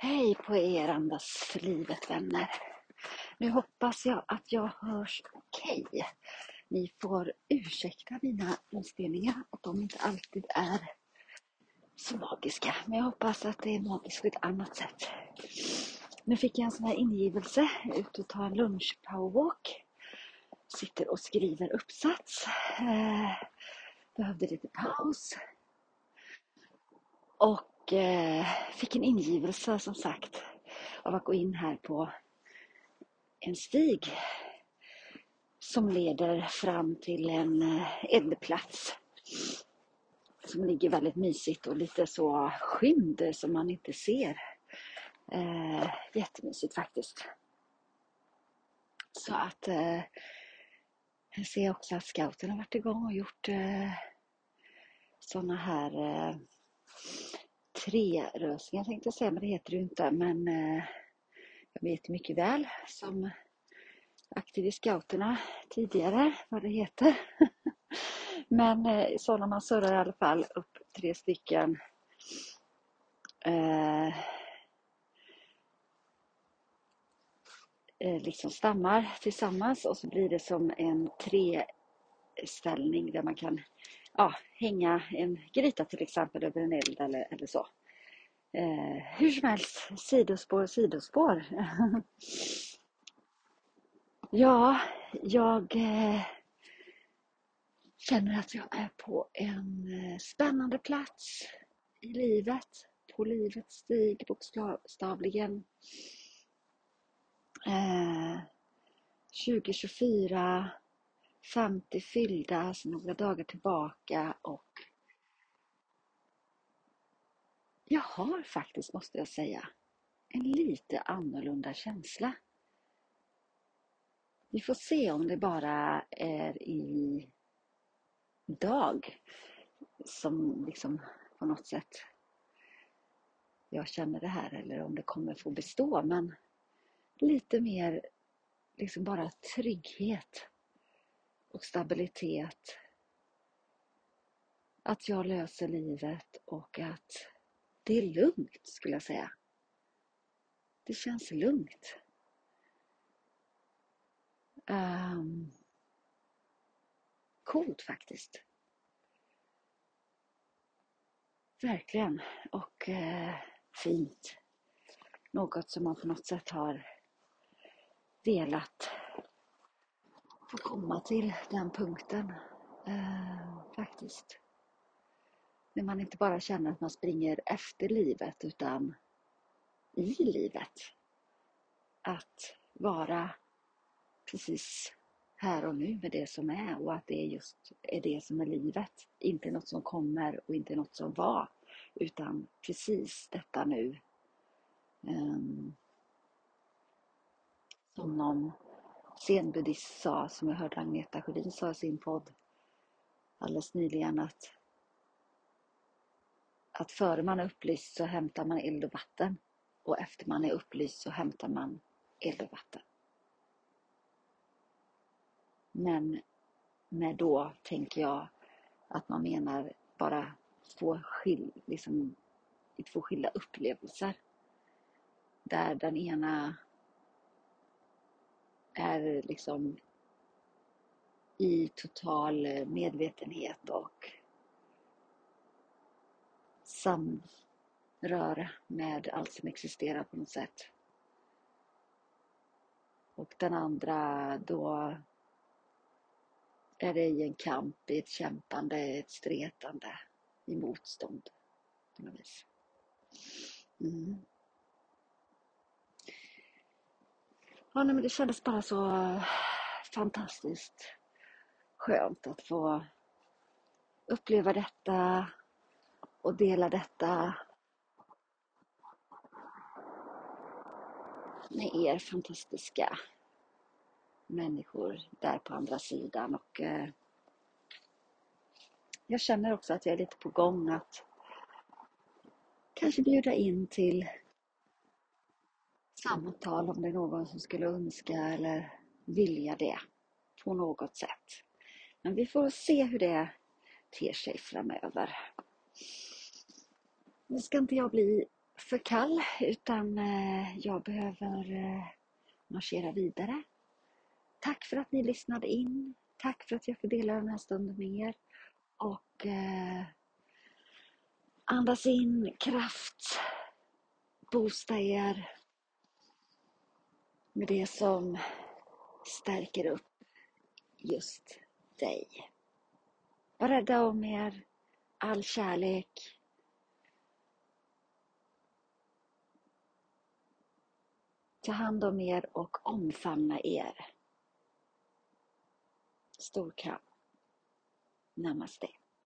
Hej på er andas för livet vänner. Nu hoppas jag att jag hörs okej. Okay. Ni får ursäkta mina inspelningar, att de inte alltid är så magiska. Men jag hoppas att det är magiskt på ett annat sätt. Nu fick jag en sån här ingivelse, ut och tar en lunch powerwalk. Sitter och skriver uppsats. Eh, behövde lite paus. Och eh, fick en ingivelse som sagt av att gå in här på en stig som leder fram till en eh, eldplats som ligger väldigt mysigt och lite så skymd som man inte ser. Eh, jättemysigt faktiskt. Så att eh, jag ser också att scouten har varit igång och gjort eh, sådana här eh, trerösningar tänkte jag säga, men det heter det ju inte. Men eh, jag vet mycket väl som aktiv i scouterna tidigare vad det heter. men eh, sådana man surrar i alla fall upp tre stycken eh, eh liksom stammar tillsammans och så blir det som en treställning där man kan ja, hänga en gryta till exempel över en eld eller, eller så. Eh, hur som helst, sidospår, sidospår. ja, jag eh, känner att jag är på en eh, spännande plats i livet. På livets stig bokstavligen. Eh, 2024 50 fyllda alltså några dagar tillbaka och jag har faktiskt, måste jag säga, en lite annorlunda känsla. Vi får se om det bara är i dag som liksom på något sätt jag känner det här eller om det kommer få bestå men lite mer liksom bara trygghet och stabilitet. Att jag löser livet och att det är lugnt skulle jag säga. Det känns lugnt. Um, coolt faktiskt. Verkligen. Och eh, fint. Något som man på något sätt har velat få komma till den punkten. Eh, faktiskt. När man inte bara känner att man springer efter livet utan i livet. Att vara precis här och nu med det som är och att det just är det som är livet. Inte något som kommer och inte något som var utan precis detta nu. Um, som någon zenbuddhist sa, som jag hörde Agneta Sjödin sa i sin podd alldeles nyligen att att före man är upplyst så hämtar man eld och vatten och efter man är upplyst så hämtar man eld och vatten. Men med då tänker jag att man menar bara två, skil, liksom, i två skilda upplevelser. Där den ena är liksom i total eh, medvetenhet och samröre med allt som existerar på något sätt. Och den andra då är det i en kamp, i ett kämpande, ett stretande, i motstånd på något vis. Mm. Ja, nej, men det kändes bara så eh, fantastiskt skönt att få uppleva detta och dela detta med er fantastiska människor där på andra sidan. Och eh, jag känner också att jag är lite på gång att kanske bjuda in till samtal om det är någon som skulle önska eller vilja det på något sätt. Men vi får se hur det ter sig framöver. Nu ska inte jag bli för kall utan eh, jag behöver eh, marschera vidare. Tack för att ni lyssnade in. Tack för att jag får dela den här stunden med er. Och eh, andas in kraft. Boosta er med det som stärker upp just dig. Var rädda om er. All kärlek. Ta hand om er och omfamna er. Stor kram. Namaste.